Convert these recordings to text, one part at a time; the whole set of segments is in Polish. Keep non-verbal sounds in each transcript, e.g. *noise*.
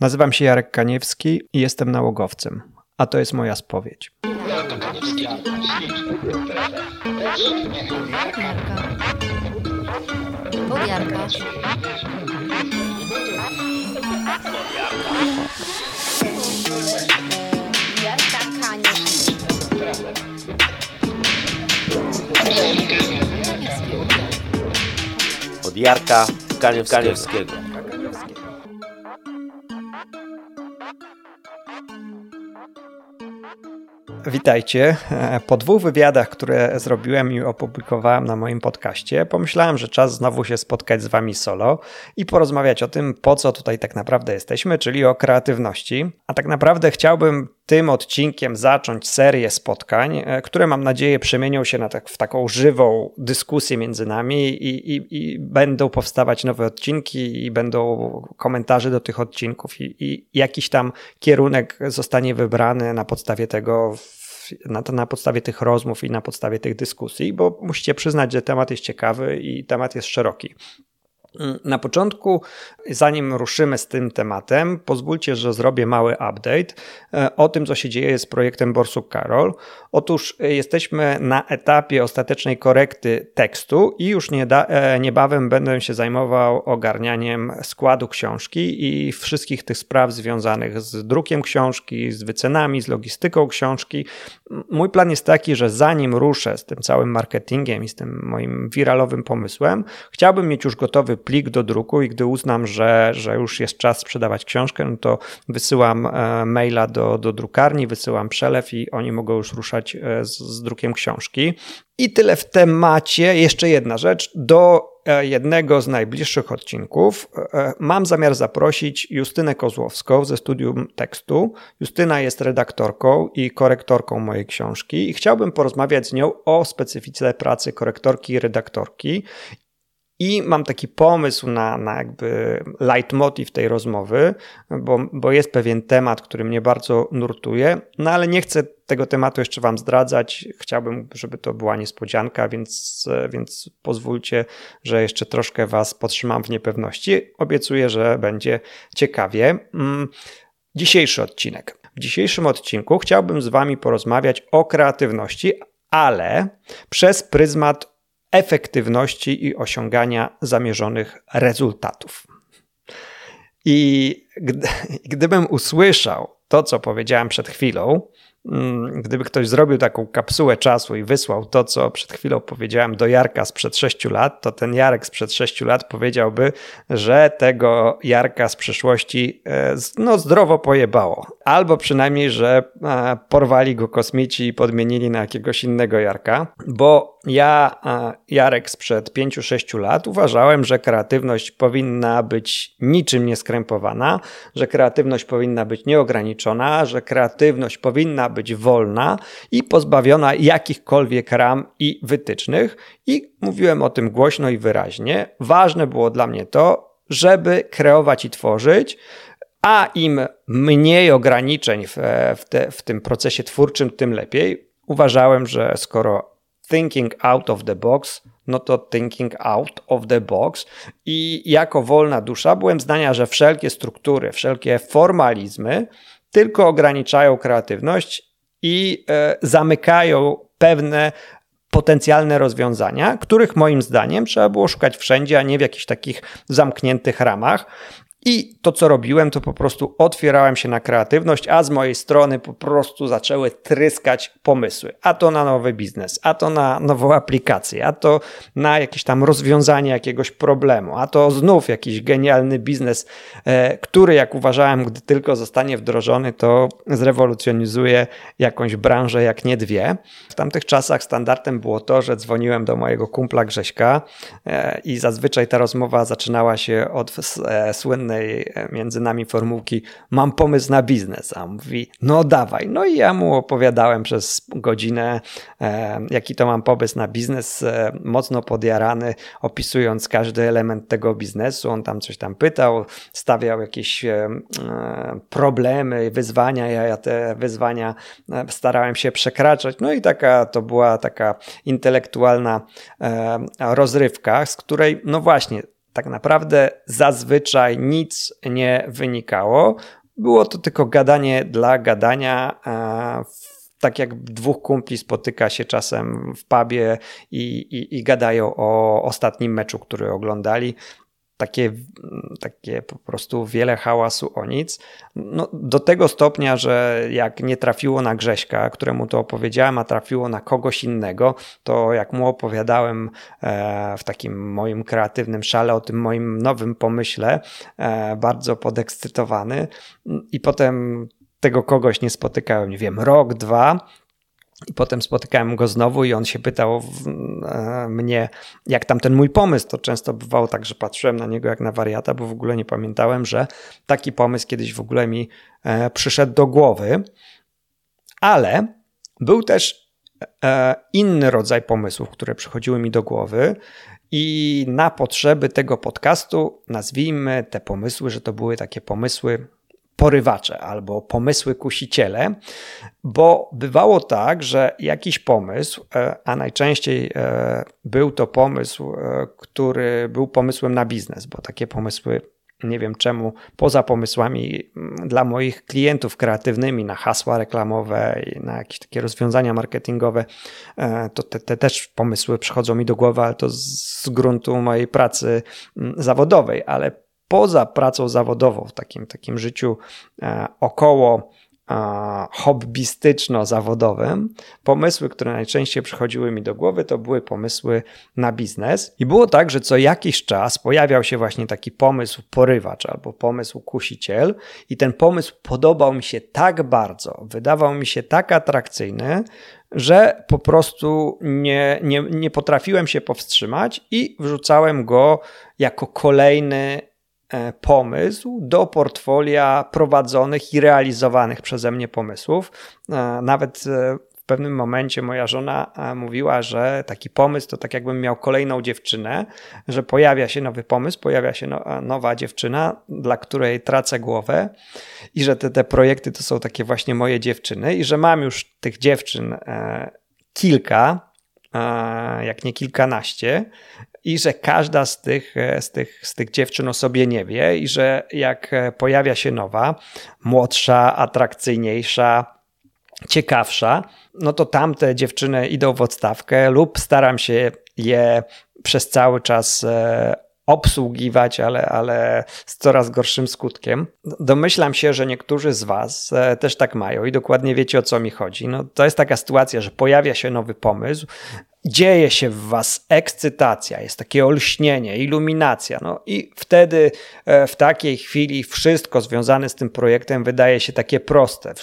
Nazywam się Jarek Kaniewski i jestem nałogowcem, a to jest moja spowiedź. Od Jarka Kaniewskiego. Witajcie. Po dwóch wywiadach, które zrobiłem i opublikowałem na moim podcaście, pomyślałem, że czas znowu się spotkać z Wami solo i porozmawiać o tym, po co tutaj tak naprawdę jesteśmy, czyli o kreatywności. A tak naprawdę chciałbym tym odcinkiem zacząć serię spotkań, e, które mam nadzieję przemienią się na tak, w taką żywą dyskusję między nami i, i, i, będą powstawać nowe odcinki i będą komentarze do tych odcinków i, i jakiś tam kierunek zostanie wybrany na podstawie tego, na, na podstawie tych rozmów i na podstawie tych dyskusji, bo musicie przyznać, że temat jest ciekawy i temat jest szeroki. Na początku, zanim ruszymy z tym tematem, pozwólcie, że zrobię mały update e, o tym, co się dzieje z projektem Borsuk Karol. Otóż e, jesteśmy na etapie ostatecznej korekty tekstu i już e, niebawem będę się zajmował ogarnianiem składu książki i wszystkich tych spraw związanych z drukiem książki, z wycenami, z logistyką książki. Mój plan jest taki, że zanim ruszę z tym całym marketingiem i z tym moim wiralowym pomysłem, chciałbym mieć już gotowy plik do druku i gdy uznam, że, że już jest czas sprzedawać książkę, no to wysyłam e, maila do, do drukarni, wysyłam przelew i oni mogą już ruszać e, z, z drukiem książki. I tyle w temacie. Jeszcze jedna rzecz. Do e, jednego z najbliższych odcinków mam zamiar zaprosić Justynę Kozłowską ze studium tekstu. Justyna jest redaktorką i korektorką mojej książki i chciałbym porozmawiać z nią o specyfice pracy korektorki i redaktorki i mam taki pomysł na, na jakby leitmotiv tej rozmowy, bo, bo jest pewien temat, który mnie bardzo nurtuje, no ale nie chcę tego tematu jeszcze Wam zdradzać. Chciałbym, żeby to była niespodzianka, więc, więc pozwólcie, że jeszcze troszkę Was podtrzymam w niepewności. Obiecuję, że będzie ciekawie. Mm, dzisiejszy odcinek. W dzisiejszym odcinku chciałbym z Wami porozmawiać o kreatywności, ale przez pryzmat efektywności i osiągania zamierzonych rezultatów. I *laughs* gdybym usłyszał to, co powiedziałem przed chwilą, gdyby ktoś zrobił taką kapsułę czasu i wysłał to, co przed chwilą powiedziałem do Jarka sprzed 6 lat, to ten Jarek sprzed 6 lat powiedziałby, że tego Jarka z przyszłości e, no, zdrowo pojebało. Albo przynajmniej, że e, porwali go kosmici i podmienili na jakiegoś innego Jarka, bo ja, Jarek sprzed 5-6 lat, uważałem, że kreatywność powinna być niczym nieskrępowana, że kreatywność powinna być nieograniczona, że kreatywność powinna być wolna i pozbawiona jakichkolwiek ram i wytycznych. I mówiłem o tym głośno i wyraźnie. Ważne było dla mnie to, żeby kreować i tworzyć, a im mniej ograniczeń w, w, te, w tym procesie twórczym, tym lepiej. Uważałem, że skoro thinking out of the box, no to thinking out of the box. I jako wolna dusza byłem zdania, że wszelkie struktury, wszelkie formalizmy tylko ograniczają kreatywność i e, zamykają pewne potencjalne rozwiązania, których moim zdaniem trzeba było szukać wszędzie, a nie w jakichś takich zamkniętych ramach. I to, co robiłem, to po prostu otwierałem się na kreatywność, a z mojej strony po prostu zaczęły tryskać pomysły. A to na nowy biznes, a to na nową aplikację, a to na jakieś tam rozwiązanie jakiegoś problemu, a to znów jakiś genialny biznes, e, który, jak uważałem, gdy tylko zostanie wdrożony, to zrewolucjonizuje jakąś branżę, jak nie dwie. W tamtych czasach standardem było to, że dzwoniłem do mojego kumpla Grześka e, i zazwyczaj ta rozmowa zaczynała się od e, e, między nami formułki mam pomysł na biznes, a on mówi no dawaj. No i ja mu opowiadałem przez godzinę, e, jaki to mam pomysł na biznes, e, mocno podjarany, opisując każdy element tego biznesu. On tam coś tam pytał, stawiał jakieś problemy, wyzwania. Ja, te wyzwania starałem się przekraczać. No i taka to była taka intelektualna rozrywka, z której no właśnie tak naprawdę zazwyczaj nic nie wynikało. Było to tylko gadanie dla gadania. Tak jak dwóch kumpli spotyka się czasem w pubie i, i, i gadają o ostatnim meczu, który oglądali takie, takie po prostu wiele hałasu o nic. No, do tego stopnia, że jak nie trafiło na Grześka, któremu to opowiedziałem, a trafiło na kogoś innego, to jak mu opowiadałem e, w takim moim kreatywnym szale o tym moim nowym pomyśle, e, bardzo podekscytowany i potem tego kogoś nie spotykałem, nie wiem, rok, dwa, i potem spotykałem go znowu i on się pytał e, mnie, jak tam ten mój pomysł. To często bywało tak, że patrzyłem na niego jak na wariata, bo w ogóle nie pamiętałem, że taki pomysł kiedyś w ogóle mi e, przyszedł do głowy. Ale był też e, inny rodzaj pomysłów, które przychodziły mi do głowy. I na potrzeby tego podcastu nazwijmy te pomysły, że to były takie pomysły porywacze albo pomysły kusiciele, bo bywało tak, że jakiś pomysł, e, a najczęściej e, był to pomysł, e, który był pomysłem na biznes, bo takie pomysły nie wiem czemu, poza pomysłami mm, dla moich klientów kreatywnymi na hasła reklamowe i na jakieś takie rozwiązania marketingowe, to te, te, też pomysły przychodzą mi do głowy, ale to z gruntu mojej pracy mm, zawodowej, ale poza pracą zawodową, w takim, takim życiu e, około e, hobbystyczno-zawodowym, pomysły, które najczęściej przychodziły mi do głowy, to były pomysły na biznes. I było tak, że co jakiś czas pojawiał się właśnie taki pomysł porywacz albo pomysł kusiciel, i ten pomysł podobał mi się tak bardzo, wydawał mi się tak atrakcyjny, że po prostu nie, nie, nie potrafiłem się powstrzymać i wrzucałem go jako kolejny pomysł do portfolia prowadzonych i realizowanych przeze mnie pomysłów. E, nawet e, w pewnym momencie moja żona mówiła, że taki pomysł to tak jakbym miał kolejną dziewczynę, że pojawia się nowy pomysł, pojawia się no, nowa dziewczyna, dla której tracę głowę i że te, te projekty to są takie właśnie moje dziewczyny i że mam już tych dziewczyn kilka, jak nie kilkanaście, i że każda z tych, e, z, tych, z tych dziewczyn o sobie nie wie, i że jak e, pojawia się nowa, młodsza, atrakcyjniejsza, ciekawsza, no to tamte dziewczyny idą w odstawkę lub staram się je przez cały czas e, obsługiwać, ale, ale z coraz gorszym skutkiem. Domyślam się, że niektórzy z Was też tak mają i dokładnie wiecie o co mi chodzi. No, to jest taka sytuacja, że pojawia się nowy pomysł, dzieje się w was ekscytacja, jest takie olśnienie, iluminacja. No i wtedy e, w takiej chwili wszystko związane z tym projektem wydaje się takie proste.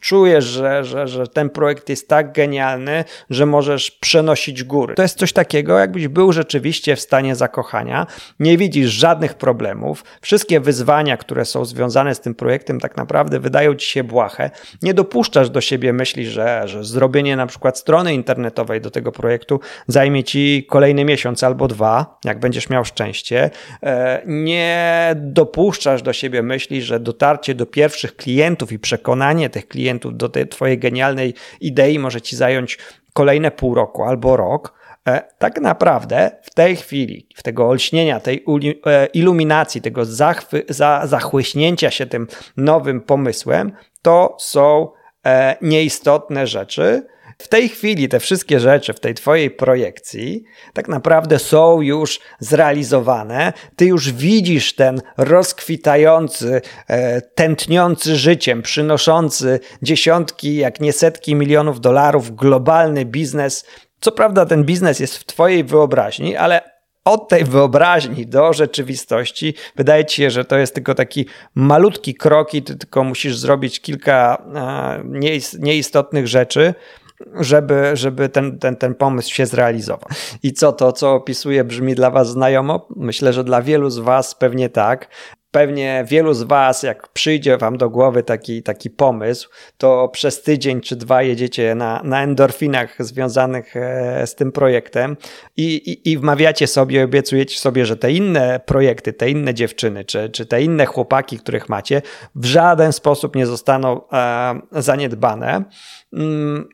Czujesz, że, że, że ten projekt jest tak genialny, że możesz przenosić góry. To jest coś takiego, jakbyś był rzeczywiście w stanie zakochania, nie widzisz żadnych problemów, wszystkie wyzwania, które są związane z tym projektem, tak naprawdę wydają ci się błahe. Nie dopuszczasz do siebie myśli, że, że zrobienie na przykład strony internetowej do tego projektu projektu zajmie ci kolejny miesiąc albo dwa, jak będziesz miał szczęście. E, nie dopuszczasz do siebie myśli, że dotarcie do pierwszych klientów i przekonanie tych klientów do tej twojej genialnej idei może ci zająć kolejne pół roku albo rok. E, tak naprawdę w tej chwili, w tego olśnienia, tej e, iluminacji, tego zachwy, za, zachłyśnięcia się tym nowym pomysłem, to są nieistotne rzeczy, w tej chwili te wszystkie rzeczy w tej twojej projekcji tak naprawdę są już zrealizowane. Ty już widzisz ten rozkwitający, e, tętniący życiem, przynoszący dziesiątki, jak nie setki milionów dolarów globalny biznes. Co prawda ten biznes jest w twojej wyobraźni, ale od tej wyobraźni do rzeczywistości wydaje ci się, że to jest tylko taki malutki krok i ty tylko musisz zrobić kilka e, nieistotnych rzeczy, żeby, żeby ten, ten, ten pomysł się zrealizował. I co to, co opisuję, brzmi dla Was znajomo? Myślę, że dla wielu z Was pewnie tak. Pewnie wielu z Was, jak przyjdzie Wam do głowy taki, taki pomysł, to przez tydzień czy dwa jedziecie na, na endorfinach związanych e, z tym projektem i, i, i wmawiacie sobie, obiecujecie sobie, że te inne projekty, te inne dziewczyny, czy, czy te inne chłopaki, których macie, w żaden sposób nie zostaną e, zaniedbane. Mm,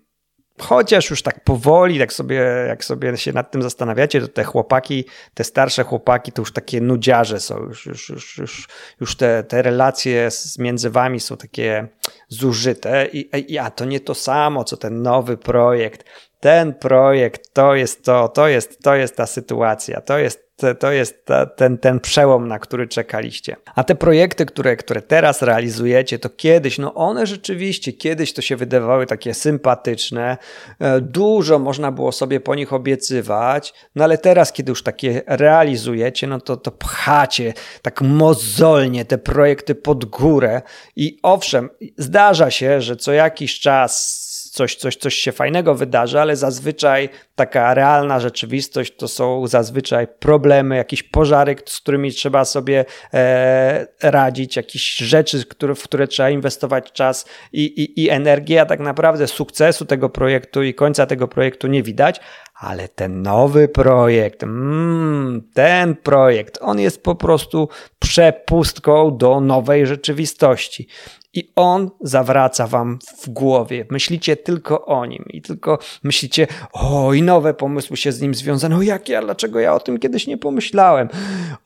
Chociaż już tak powoli, tak sobie, jak sobie się nad tym zastanawiacie, to te chłopaki, te starsze chłopaki, to już takie nudziarze są. Już, już, już, już, już te, te relacje między wami są takie zużyte. I, I a to nie to samo, co ten nowy projekt. Ten projekt to jest to, to jest, to jest ta sytuacja, to jest to jest ta, ten, ten przełom, na który czekaliście. A te projekty, które, które teraz realizujecie, to kiedyś, no one rzeczywiście kiedyś to się wydawały takie sympatyczne, e, dużo można było sobie po nich obiecywać, no ale teraz, kiedy już takie realizujecie, no to, to pchacie tak mozolnie te projekty pod górę i owszem, zdarza się, że co jakiś czas coś, coś, coś się fajnego wydarzy, ale zazwyczaj taka realna rzeczywistość to są zazwyczaj problemy, jakieś pożary, z którymi trzeba sobie e, radzić, jakieś rzeczy, które, w które trzeba inwestować czas i, i, i energię, a tak naprawdę sukcesu tego projektu i końca tego projektu nie widać, ale ten nowy projekt, mm, ten projekt, on jest po prostu przepustką do nowej rzeczywistości. I on zawraca wam w głowie. Myślicie tylko o nim i tylko myślicie, o, i nowe pomysły się z nim związane. O, jak ja, dlaczego ja o tym kiedyś nie pomyślałem?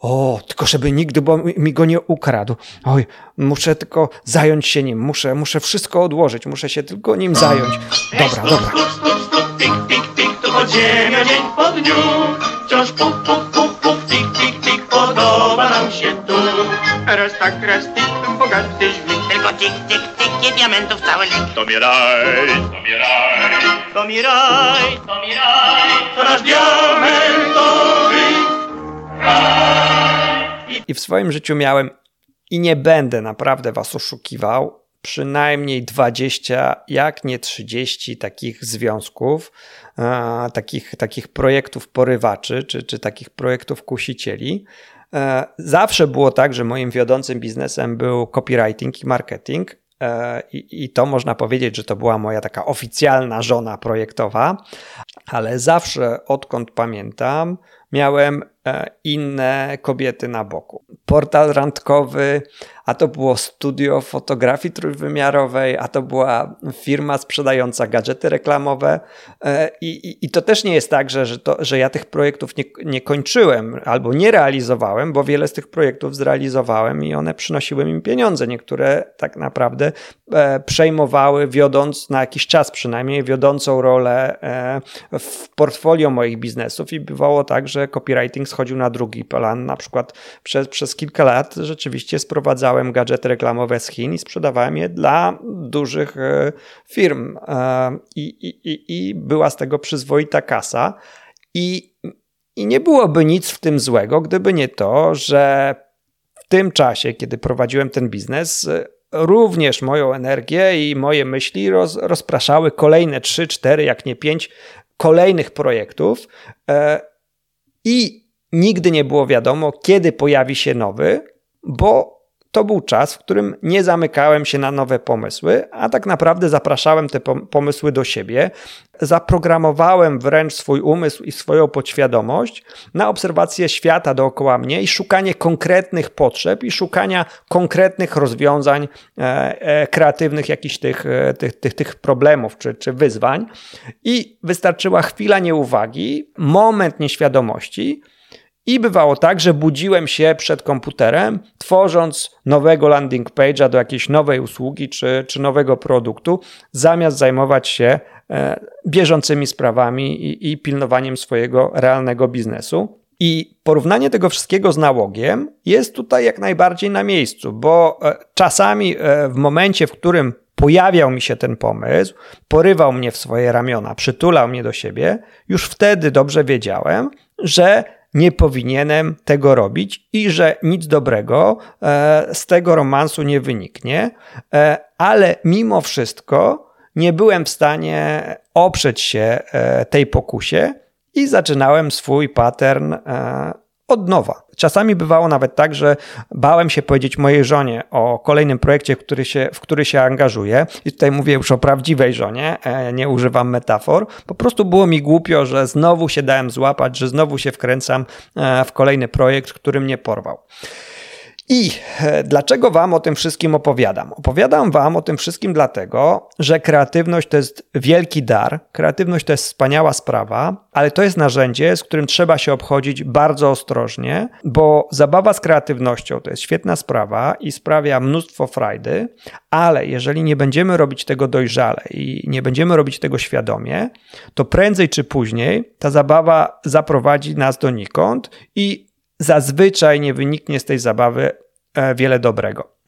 O, tylko żeby nikt bo mi go nie ukradł. Oj, muszę tylko zająć się nim, muszę, muszę wszystko odłożyć, muszę się tylko nim zająć. Dobra, dobra. Tik, tik, tik, to podziemia dzień po dniu. Wciąż puk, puk, puk, puk, tik, tik, tik, podoba nam się tu. Raz tak, raz tik, bogaty tylko tik, tik, tik i diamentów cały lik. To mi raj, to mi raj, to mi raj, to mi raj, to nasz diamentowy raj. I w swoim życiu miałem i nie będę naprawdę was oszukiwał, przynajmniej 20, jak nie 30 takich związków, e, takich, takich projektów porywaczy, czy, czy takich projektów kusicieli. E, zawsze było tak, że moim wiodącym biznesem był copywriting i marketing. E, I, to można powiedzieć, że to była moja taka oficjalna żona projektowa, ale zawsze odkąd pamiętam, miałem inne kobiety na boku. Portal randkowy, a to było studio fotografii trójwymiarowej, a to była firma sprzedająca gadżety reklamowe. E, I, i, i to też nie jest tak, że, że, to, że ja tych projektów nie, nie kończyłem albo nie realizowałem, bo wiele z tych projektów zrealizowałem i one przynosiły mi pieniądze. Niektóre tak naprawdę e, przejmowały, wiodąc na jakiś czas przynajmniej, wiodącą rolę w portfolio moich biznesów i bywało tak, że copywriting schodził na drugi plan. Na przykład przez, przez kilka lat rzeczywiście sprowadzałem gadżety reklamowe z Chin i sprzedawałem je dla dużych e, firm. E, i, i, i była z tego przyzwoita kasa. I, i nie byłoby nic w tym złego, gdyby nie to, że w tym czasie, kiedy prowadziłem ten biznes, również moją energię i moje myśli roz, rozpraszały kolejne 3, 4, jak nie 5 kolejnych projektów. E, i nigdy nie było wiadomo, kiedy pojawi się nowy, bo to był czas, w którym nie zamykałem się na nowe pomysły, a tak naprawdę zapraszałem te pomysły do siebie. Zaprogramowałem wręcz swój umysł i swoją podświadomość na obserwację świata dookoła mnie i szukanie konkretnych potrzeb i szukania konkretnych rozwiązań e, e, kreatywnych, jakichś tych, e, tych, tych, tych problemów czy, czy wyzwań. I wystarczyła chwila nieuwagi, moment nieświadomości i bywało tak, że budziłem się przed komputerem, tworząc nowego landing page'a do jakiejś nowej usługi czy, czy nowego produktu, zamiast zajmować się e, bieżącymi sprawami i, i pilnowaniem swojego realnego biznesu. I porównanie tego wszystkiego z nałogiem jest tutaj jak najbardziej na miejscu, bo e, czasami e, w momencie, w którym pojawiał mi się ten pomysł, porywał mnie w swoje ramiona, przytulał mnie do siebie, już wtedy dobrze wiedziałem, że nie powinienem tego robić i że nic dobrego e, z tego romansu nie wyniknie, e, ale mimo wszystko nie byłem w stanie oprzeć się e, tej pokusie i zaczynałem swój pattern od nowa. Czasami bywało nawet tak, że bałem się powiedzieć mojej żonie o kolejnym projekcie, który się, w który się angażuję. I tutaj mówię już o prawdziwej żonie, e, nie używam metafor. Po prostu było mi głupio, że znowu się dałem złapać, że znowu się wkręcam e, w kolejny projekt, który mnie porwał. I e, dlaczego Wam o tym wszystkim opowiadam? Opowiadam Wam o tym wszystkim dlatego, że kreatywność to jest wielki dar, kreatywność to jest wspaniała sprawa, ale to jest narzędzie, z którym trzeba się obchodzić bardzo ostrożnie, bo zabawa z kreatywnością to jest świetna sprawa i sprawia mnóstwo frajdy, ale jeżeli nie będziemy robić tego dojrzale i nie będziemy robić tego świadomie, to prędzej czy później ta zabawa zaprowadzi nas donikąd i zazwyczaj nie wyniknie z tej zabawy e, wiele dobrego.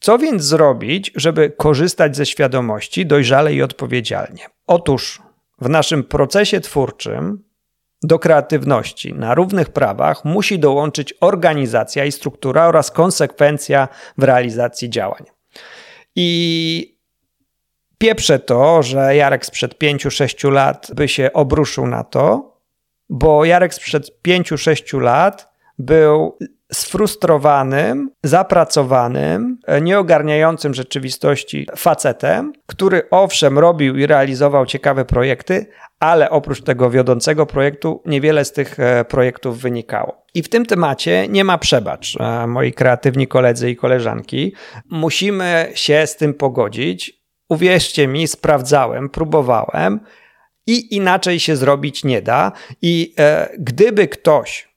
Co więc zrobić, żeby korzystać ze świadomości dojrzale i odpowiedzialnie? Otóż w naszym procesie twórczym do kreatywności na równych prawach musi dołączyć organizacja i struktura oraz konsekwencja w realizacji działań. I pieprze to, że Jarek sprzed 5-6 lat by się obruszył na to, bo Jarek sprzed 5-6 lat był sfrustrowanym, zapracowanym, nieogarniającym rzeczywistości facetem, który owszem robił i realizował ciekawe projekty, ale oprócz tego wiodącego projektu niewiele z tych e, projektów wynikało. I w tym temacie nie ma przebacz, e, moi kreatywni koledzy i koleżanki. Musimy się z tym pogodzić. Uwierzcie mi, sprawdzałem, próbowałem i inaczej się zrobić nie da. I e, gdyby ktoś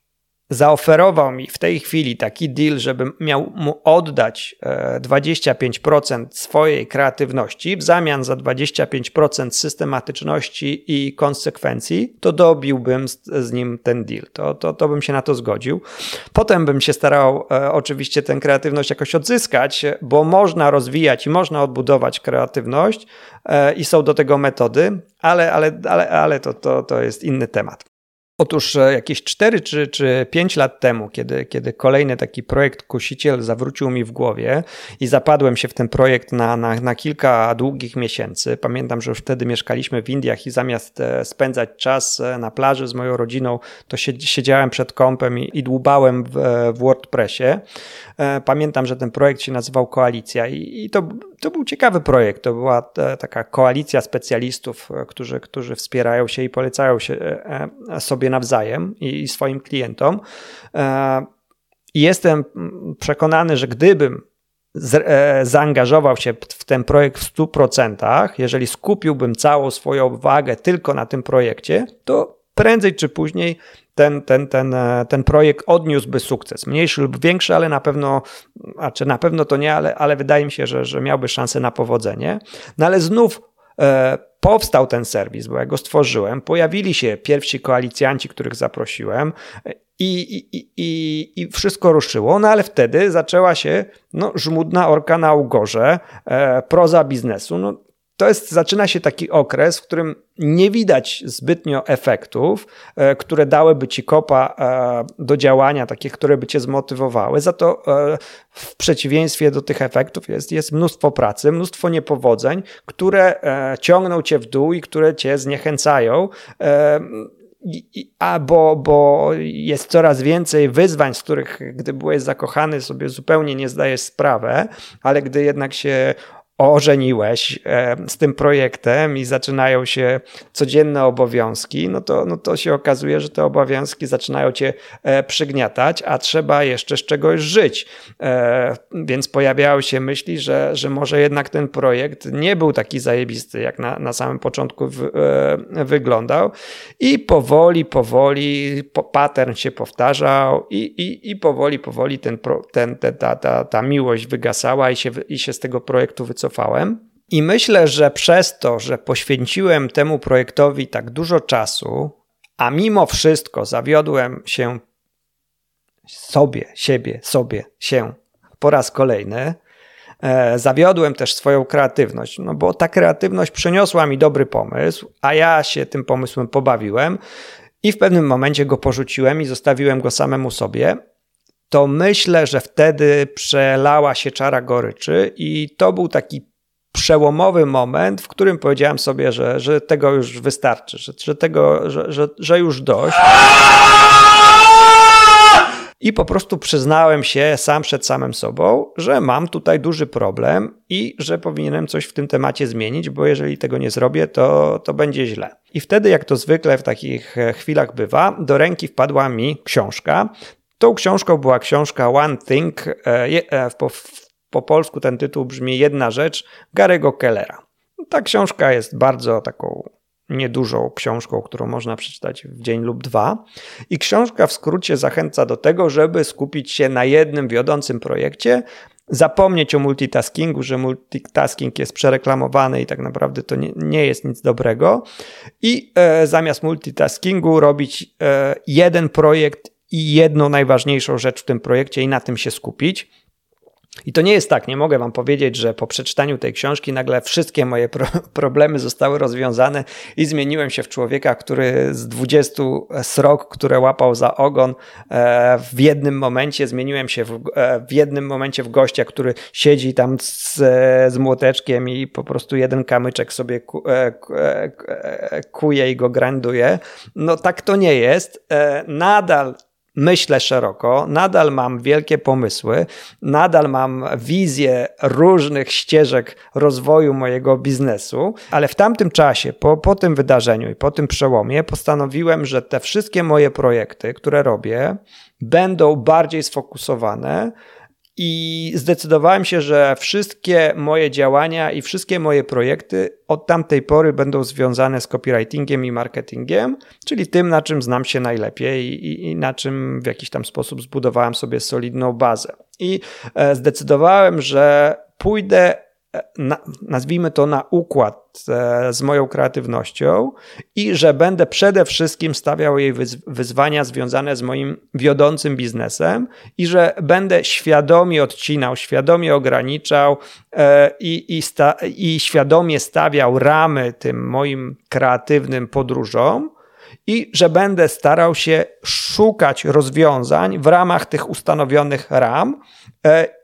zaoferował mi w tej chwili taki deal, żebym miał mu oddać 25% e, swojej kreatywności w zamian za 25% systematyczności i konsekwencji, to dobiłbym z, nim ten deal. To, to, to bym się na to zgodził. Potem bym się starał e, oczywiście tę kreatywność jakoś odzyskać, bo można rozwijać i można odbudować kreatywność e, i są do tego metody, ale, ale, ale, ale to, to, to jest inny temat. Otóż e, jakieś 4 czy, czy 5 lat temu, kiedy, kiedy kolejny taki projekt Kusiciel zawrócił mi w głowie i zapadłem się w ten projekt na, na, na kilka długich miesięcy. Pamiętam, że już wtedy mieszkaliśmy w Indiach i zamiast e, spędzać czas e, na plaży z moją rodziną, to siedziałem przed kąpem i, i dłubałem w, w WordPressie. Pamiętam, że ten projekt się nazywał Koalicja i, i to, to był ciekawy projekt. To była taka koalicja specjalistów, którzy, którzy wspierają się i polecają się sobie nawzajem i swoim klientom. E, jestem przekonany, że gdybym e, zaangażował się w ten projekt w 100%, jeżeli skupiłbym całą swoją uwagę tylko na tym projekcie, to prędzej czy później ten, ten, ten, e, ten projekt odniósłby sukces. Mniejszy lub większy, ale na pewno, a czy na pewno to nie, ale, ale wydaje mi się, że, że miałby szansę na powodzenie. No ale znów powstał ten serwis, bo ja go stworzyłem, pojawili się pierwsi koalicjanci, których zaprosiłem i, i, i, i wszystko ruszyło, no ale wtedy zaczęła się no, żmudna orka na ugorze, e, proza biznesu. No, to jest, zaczyna się taki okres, w którym nie widać zbytnio efektów, e, które dałyby ci kopa e, do działania, takie, które by cię zmotywowały. Za to e, w przeciwieństwie do tych efektów jest, jest mnóstwo pracy, mnóstwo niepowodzeń, które ciągną cię w dół i które cię zniechęcają. A bo, bo jest coraz więcej wyzwań, z których, gdy byłeś zakochany, sobie zupełnie nie zdajesz sprawę, ale gdy jednak się ożeniłeś e, z tym projektem i zaczynają się codzienne obowiązki, no to, no to się okazuje, że te obowiązki zaczynają cię e, przygniatać, a trzeba jeszcze z czegoś żyć. E, więc pojawiały się myśli, że, że może jednak ten projekt nie był taki zajebisty, jak na, na samym początku w, wyglądał. I powoli, powoli pattern się powtarzał i, i, i powoli, powoli ten, ten, ten, ta, ta, ta miłość wygasała i się, i się z tego projektu wycofała wycofałem. I myślę, że przez to, że poświęciłem temu projektowi tak dużo czasu, a mimo wszystko zawiodłem się sobie, siebie, sobie, się po raz kolejny, e, zawiodłem też swoją kreatywność, no bo ta kreatywność przyniosła mi dobry pomysł, a ja się tym pomysłem pobawiłem i w pewnym momencie go porzuciłem i zostawiłem go samemu sobie to myślę, że wtedy przelała się czara goryczy i to był taki przełomowy moment, w którym powiedziałem sobie, że, że tego już wystarczy, że, że tego, że, że, że już dość. I po prostu przyznałem się sam przed samym sobą, że mam tutaj duży problem i że powinienem coś w tym temacie zmienić, bo jeżeli tego nie zrobię, to, to będzie źle. I wtedy, jak to zwykle w takich chwilach bywa, do ręki wpadła mi książka Tą książką była książka One Thing. Po, po polsku ten tytuł brzmi Jedna rzecz Garego Kellera. Ta książka jest bardzo taką niedużą książką, którą można przeczytać w dzień lub dwa. I książka w skrócie zachęca do tego, żeby skupić się na jednym wiodącym projekcie, zapomnieć o multitaskingu, że multitasking jest przereklamowany i tak naprawdę to nie, nie jest nic dobrego. I e, zamiast multitaskingu robić e, jeden projekt i jedną najważniejszą rzecz w tym projekcie i na tym się skupić. I to nie jest tak, nie mogę wam powiedzieć, że po przeczytaniu tej książki nagle wszystkie moje pro *laughs* problemy zostały rozwiązane i zmieniłem się w człowieka, który z 20 srok, które łapał za ogon, e, w jednym momencie zmieniłem się w, e, w jednym momencie w gościa, który siedzi tam z, z młoteczkiem i po prostu jeden kamyczek sobie ku, e, kuje i go granduje. No tak to nie jest. Nadal myślę szeroko, nadal mam wielkie pomysły, nadal mam wizję różnych ścieżek rozwoju mojego biznesu, ale w tamtym czasie, po, po tym wydarzeniu i po tym przełomie, postanowiłem, że te wszystkie moje projekty, które robię, będą bardziej sfokusowane i zdecydowałem się, że wszystkie moje działania i wszystkie moje projekty od tamtej pory będą związane z copywritingiem i marketingiem, czyli tym, na czym znam się najlepiej i, i na czym w jakiś tam sposób zbudowałem sobie solidną bazę. I e, zdecydowałem, że pójdę na, nazwijmy to na układ e, z moją kreatywnością i że będę przede wszystkim stawiał jej wyzwania związane z moim wiodącym biznesem i że będę świadomie odcinał, świadomie ograniczał e, i, i, sta, i świadomie stawiał ramy tym moim kreatywnym podróżom i że będę starał się szukać rozwiązań w ramach tych ustanowionych ram,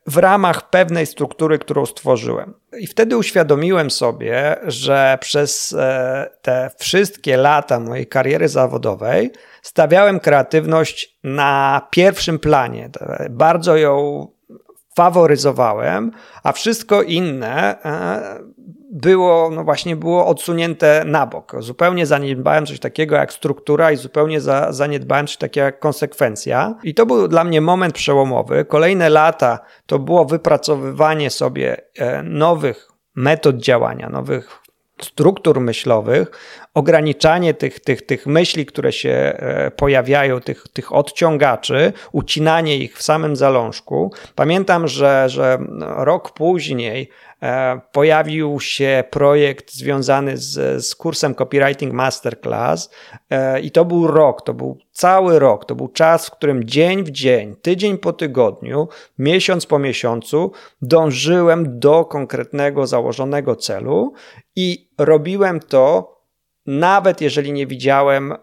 w ramach pewnej struktury, którą stworzyłem. I wtedy uświadomiłem sobie, że przez e, te wszystkie lata mojej kariery zawodowej stawiałem kreatywność na pierwszym planie. Bardzo ją faworyzowałem, a wszystko inne e, było, no właśnie, było odsunięte na bok. Zupełnie zaniedbałem coś takiego jak struktura i zupełnie za, zaniedbałem coś takiego jak konsekwencja. I to był dla mnie moment przełomowy. Kolejne lata to było wypracowywanie sobie e, nowych metod działania, nowych struktur myślowych, ograniczanie tych, tych, tych myśli, które się e, pojawiają, tych, tych odciągaczy, ucinanie ich w samym zalążku. Pamiętam, że, że rok później E, pojawił się projekt związany z, z kursem Copywriting Masterclass e, i to był rok, to był cały rok, to był czas, w którym dzień w dzień, tydzień po tygodniu, miesiąc po miesiącu dążyłem do konkretnego założonego celu i robiłem to nawet jeżeli nie widziałem e,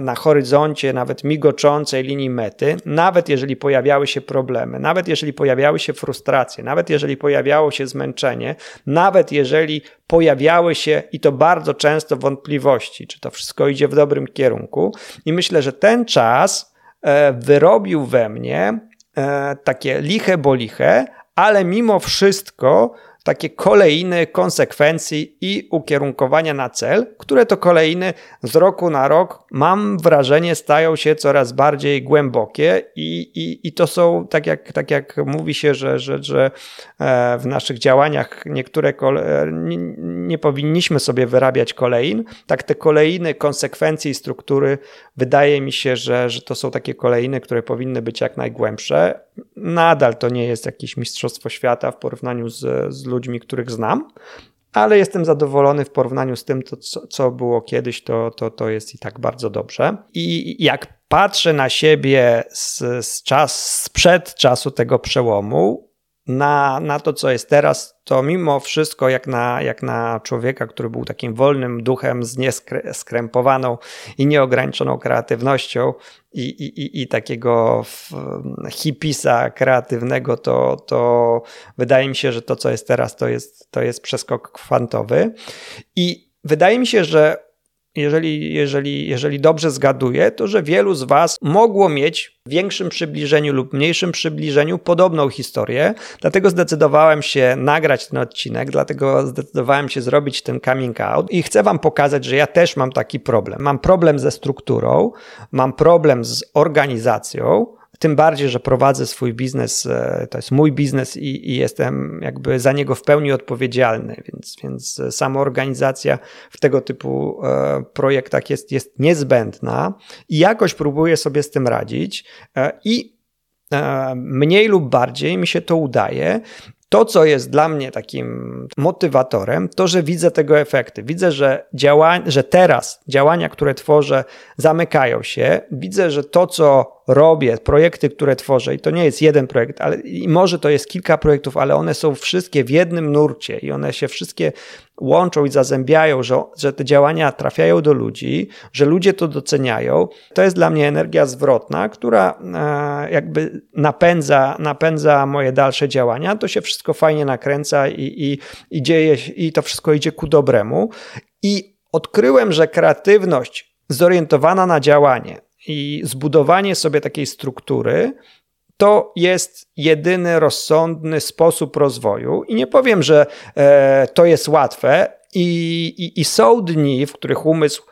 na horyzoncie nawet migoczącej linii mety, nawet jeżeli pojawiały się problemy, nawet jeżeli pojawiały się frustracje, nawet jeżeli pojawiało się zmęczenie, nawet jeżeli pojawiały się i to bardzo często wątpliwości, czy to wszystko idzie w dobrym kierunku. I myślę, że ten czas e, wyrobił we mnie e, takie liche boliche, ale mimo wszystko takie kolejne konsekwencji i ukierunkowania na cel, które to kolejny z roku na rok, mam wrażenie, stają się coraz bardziej głębokie i, i, i to są, tak jak, tak jak mówi się, że, że, że e, w naszych działaniach niektóre kole... nie, nie powinniśmy sobie wyrabiać kolejn, tak te kolejne konsekwencje i struktury wydaje mi się, że, że to są takie kolejny, które powinny być jak najgłębsze. Nadal to nie jest jakieś mistrzostwo świata w porównaniu z, z ludźmi, których znam, ale jestem zadowolony w porównaniu z tym, to, co, co było kiedyś, to, to, to jest i tak bardzo dobrze. I jak patrzę na siebie z, z czas, sprzed czasu tego przełomu, na, na to, co jest teraz, to mimo wszystko, jak na, jak na człowieka, który był takim wolnym duchem z nieskrępowaną i nieograniczoną kreatywnością i, i, i takiego hipisa kreatywnego, to, to wydaje mi się, że to, co jest teraz, to jest, to jest przeskok kwantowy. I wydaje mi się, że jeżeli, jeżeli, jeżeli dobrze zgaduję, to że wielu z Was mogło mieć w większym przybliżeniu lub mniejszym przybliżeniu podobną historię. Dlatego zdecydowałem się nagrać ten odcinek, dlatego zdecydowałem się zrobić ten coming out i chcę Wam pokazać, że ja też mam taki problem. Mam problem ze strukturą, mam problem z organizacją, tym bardziej, że prowadzę swój biznes, e, to jest mój biznes i, i, jestem jakby za niego w pełni odpowiedzialny, więc, więc sama organizacja w tego typu e, projektach jest, jest niezbędna i jakoś próbuję sobie z tym radzić i mniej lub bardziej mi się to udaje. To, co jest dla mnie takim motywatorem, to, że widzę tego efekty. Widzę, że, działa, że teraz działania, które tworzę, zamykają się. Widzę, że to, co robię, projekty, które tworzę, i to nie jest jeden projekt, ale i może to jest kilka projektów, ale one są wszystkie w jednym nurcie i one się wszystkie łączą i zazębiają, że, że te działania trafiają do ludzi, że ludzie to doceniają. To jest dla mnie energia zwrotna, która e, jakby napędza, napędza moje dalsze działania. To się wszystko fajnie nakręca i, i, i dzieje, i to wszystko idzie ku dobremu. I odkryłem, że kreatywność zorientowana na działanie, i zbudowanie sobie takiej struktury to jest jedyny rozsądny sposób rozwoju. I nie powiem, że e, to jest łatwe. I, i, I są dni, w których umysł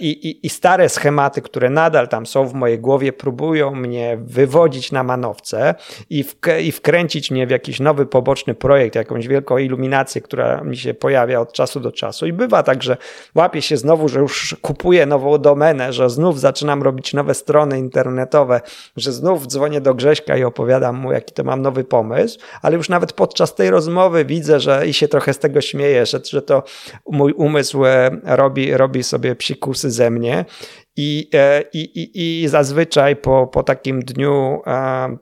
I, i, I, stare schematy, które nadal tam są w mojej głowie, próbują mnie wywodzić na manowce i, w, i wkręcić mnie w jakiś nowy poboczny projekt, jakąś wielką iluminację, która mi się pojawia od czasu do czasu. I bywa tak, że łapię się znowu, że już kupuję nową domenę, że znów zaczynam robić nowe strony internetowe, że znów dzwonię do Grześka i opowiadam mu, jaki to mam nowy pomysł, ale już nawet podczas tej rozmowy widzę, że i się trochę z tego śmieję, że, że to mój umysł e, robi, robi sobie psik kursy ze mnie. I, e, i, i, i zazwyczaj po, po takim dniu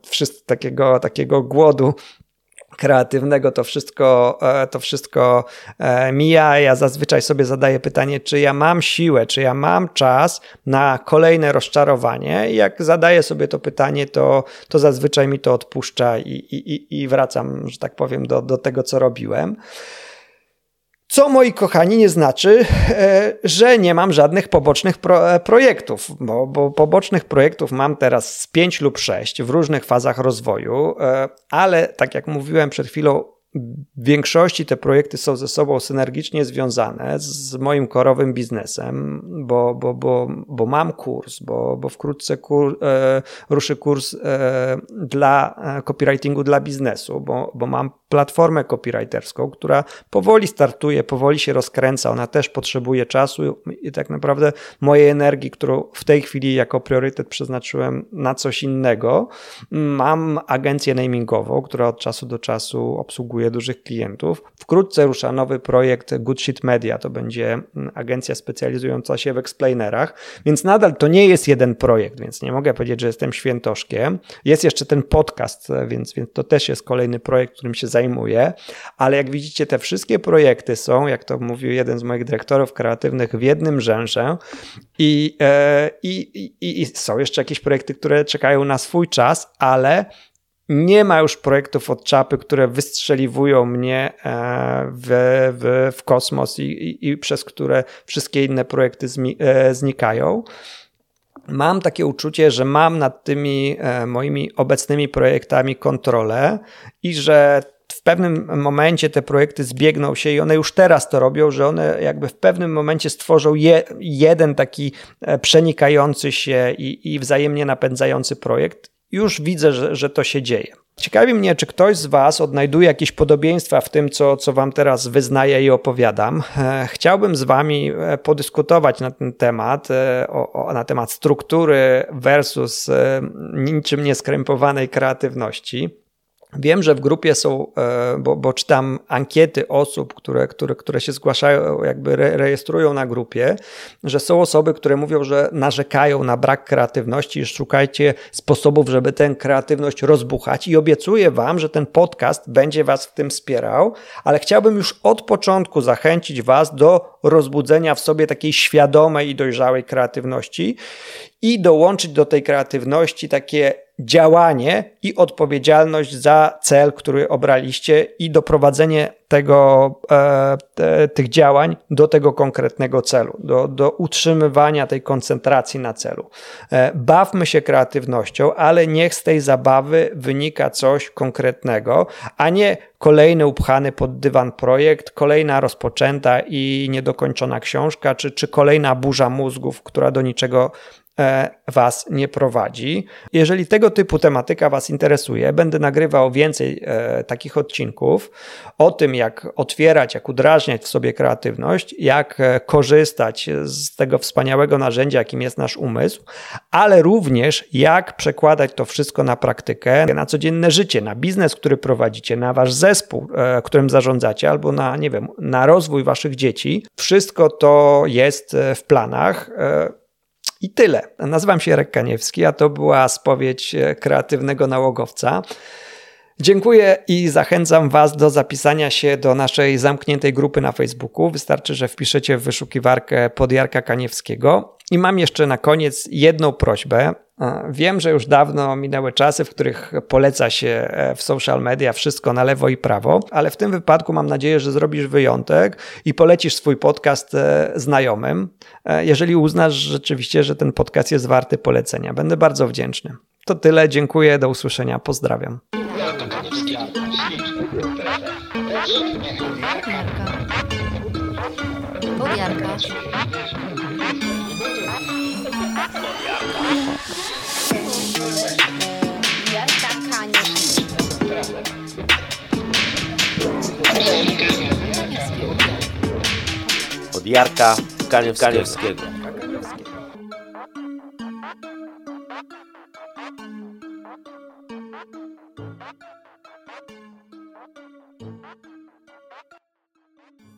wszyscy, takiego, takiego głodu kreatywnego to wszystko, e, to wszystko e, mija. Ja zazwyczaj sobie zadaję pytanie, czy ja mam siłę, czy ja mam czas na kolejne rozczarowanie. I jak zadaję sobie to pytanie, to, to zazwyczaj mi to odpuszcza i, i, i wracam, że tak powiem, do, do tego, co robiłem. Co, moi kochani, nie znaczy, e, że nie mam żadnych pobocznych pro, e, projektów, bo, bo, pobocznych projektów mam teraz z 5 lub 6 w różnych fazach rozwoju, e, ale tak jak mówiłem przed chwilą, w większości te projekty są ze sobą synergicznie związane z moim korowym biznesem, bo, bo, bo, bo mam kurs, bo, bo wkrótce kur, e, ruszy kurs e, dla e, copywritingu dla biznesu, bo, bo mam platformę copywriterską, która powoli startuje, powoli się rozkręca. Ona też potrzebuje czasu i tak naprawdę mojej energii, którą w tej chwili jako priorytet przeznaczyłem na coś innego. Mam agencję namingową, która od czasu do czasu obsługuje dużych klientów. Wkrótce rusza nowy projekt Good Shit Media. To będzie mm, agencja specjalizująca się w explainerach, więc nadal to nie jest jeden projekt, więc nie mogę powiedzieć, że jestem świętoszkiem. Jest jeszcze ten podcast, więc, więc to też jest kolejny projekt, którym się zajmuję zajmuję, ale jak widzicie, te wszystkie projekty są, jak to mówił jeden z moich dyrektorów kreatywnych, w jednym rzęsze i, e, i, i, i są jeszcze jakieś projekty, które czekają na swój czas, ale nie ma już projektów od czapy, które wystrzeliwują mnie e, w, w, w kosmos i, i, i, przez które wszystkie inne projekty e, znikają. Mam takie uczucie, że mam nad tymi moimi obecnymi projektami kontrolę i że w pewnym momencie te projekty zbiegną się i one już teraz to robią, że one jakby w pewnym momencie stworzą je, jeden taki e, przenikający się i, i wzajemnie napędzający projekt. Już widzę, że, że to się dzieje. Ciekawi mnie, czy ktoś z Was odnajduje jakieś podobieństwa w tym, co, co Wam teraz wyznaję i opowiadam. E, chciałbym z Wami e, podyskutować na ten temat, o, o, na temat struktury versus niczym nieskrępowanej kreatywności. Wiem, że w grupie są, e, bo, bo czytam ankiety osób, które, które, które się zgłaszają, jakby re, rejestrują na grupie, że są osoby, które mówią, że narzekają na brak kreatywności i szukajcie sposobów, żeby tę kreatywność rozbuchać. I obiecuję Wam, że ten podcast będzie Was w tym wspierał, ale chciałbym już od początku zachęcić Was do rozbudzenia w sobie takiej świadomej i dojrzałej kreatywności i dołączyć do tej kreatywności takie działanie i odpowiedzialność za cel, który obraliście i doprowadzenie tego, e, te, tych działań do tego konkretnego celu, do, do utrzymywania tej koncentracji na celu. E, bawmy się kreatywnością, ale niech z tej zabawy wynika coś konkretnego, a nie kolejny upchany pod dywan projekt, kolejna rozpoczęta i niedokończona książka, czy, czy kolejna burza mózgów, która do niczego Was nie prowadzi. Jeżeli tego typu tematyka Was interesuje, będę nagrywał więcej e, takich odcinków o tym, jak otwierać, jak udrażniać w sobie kreatywność, jak e, korzystać z tego wspaniałego narzędzia, jakim jest nasz umysł, ale również jak przekładać to wszystko na praktykę, na codzienne życie, na biznes, który prowadzicie, na Wasz zespół, którym zarządzacie, albo na, nie wiem, na rozwój Waszych dzieci. Wszystko to jest w planach. I tyle. Nazywam się Jarek Kaniewski, a to była spowiedź e, kreatywnego nałogowca. Dziękuję i zachęcam Was do zapisania się do naszej zamkniętej grupy na Facebooku. Wystarczy, że wpiszecie w wyszukiwarkę pod Jarka Kaniewskiego. I mam jeszcze na koniec jedną prośbę. Wiem, że już dawno minęły czasy, w których poleca się e, w social media wszystko na lewo i prawo, ale w tym wypadku mam nadzieję, że zrobisz wyjątek i polecisz swój podcast e, znajomym, e, jeżeli uznasz rzeczywiście, że ten podcast jest warty polecenia. Będę bardzo wdzięczny. To tyle, dziękuję, do usłyszenia, pozdrawiam. Podjarka. Od Jarka. Kaniewskiego.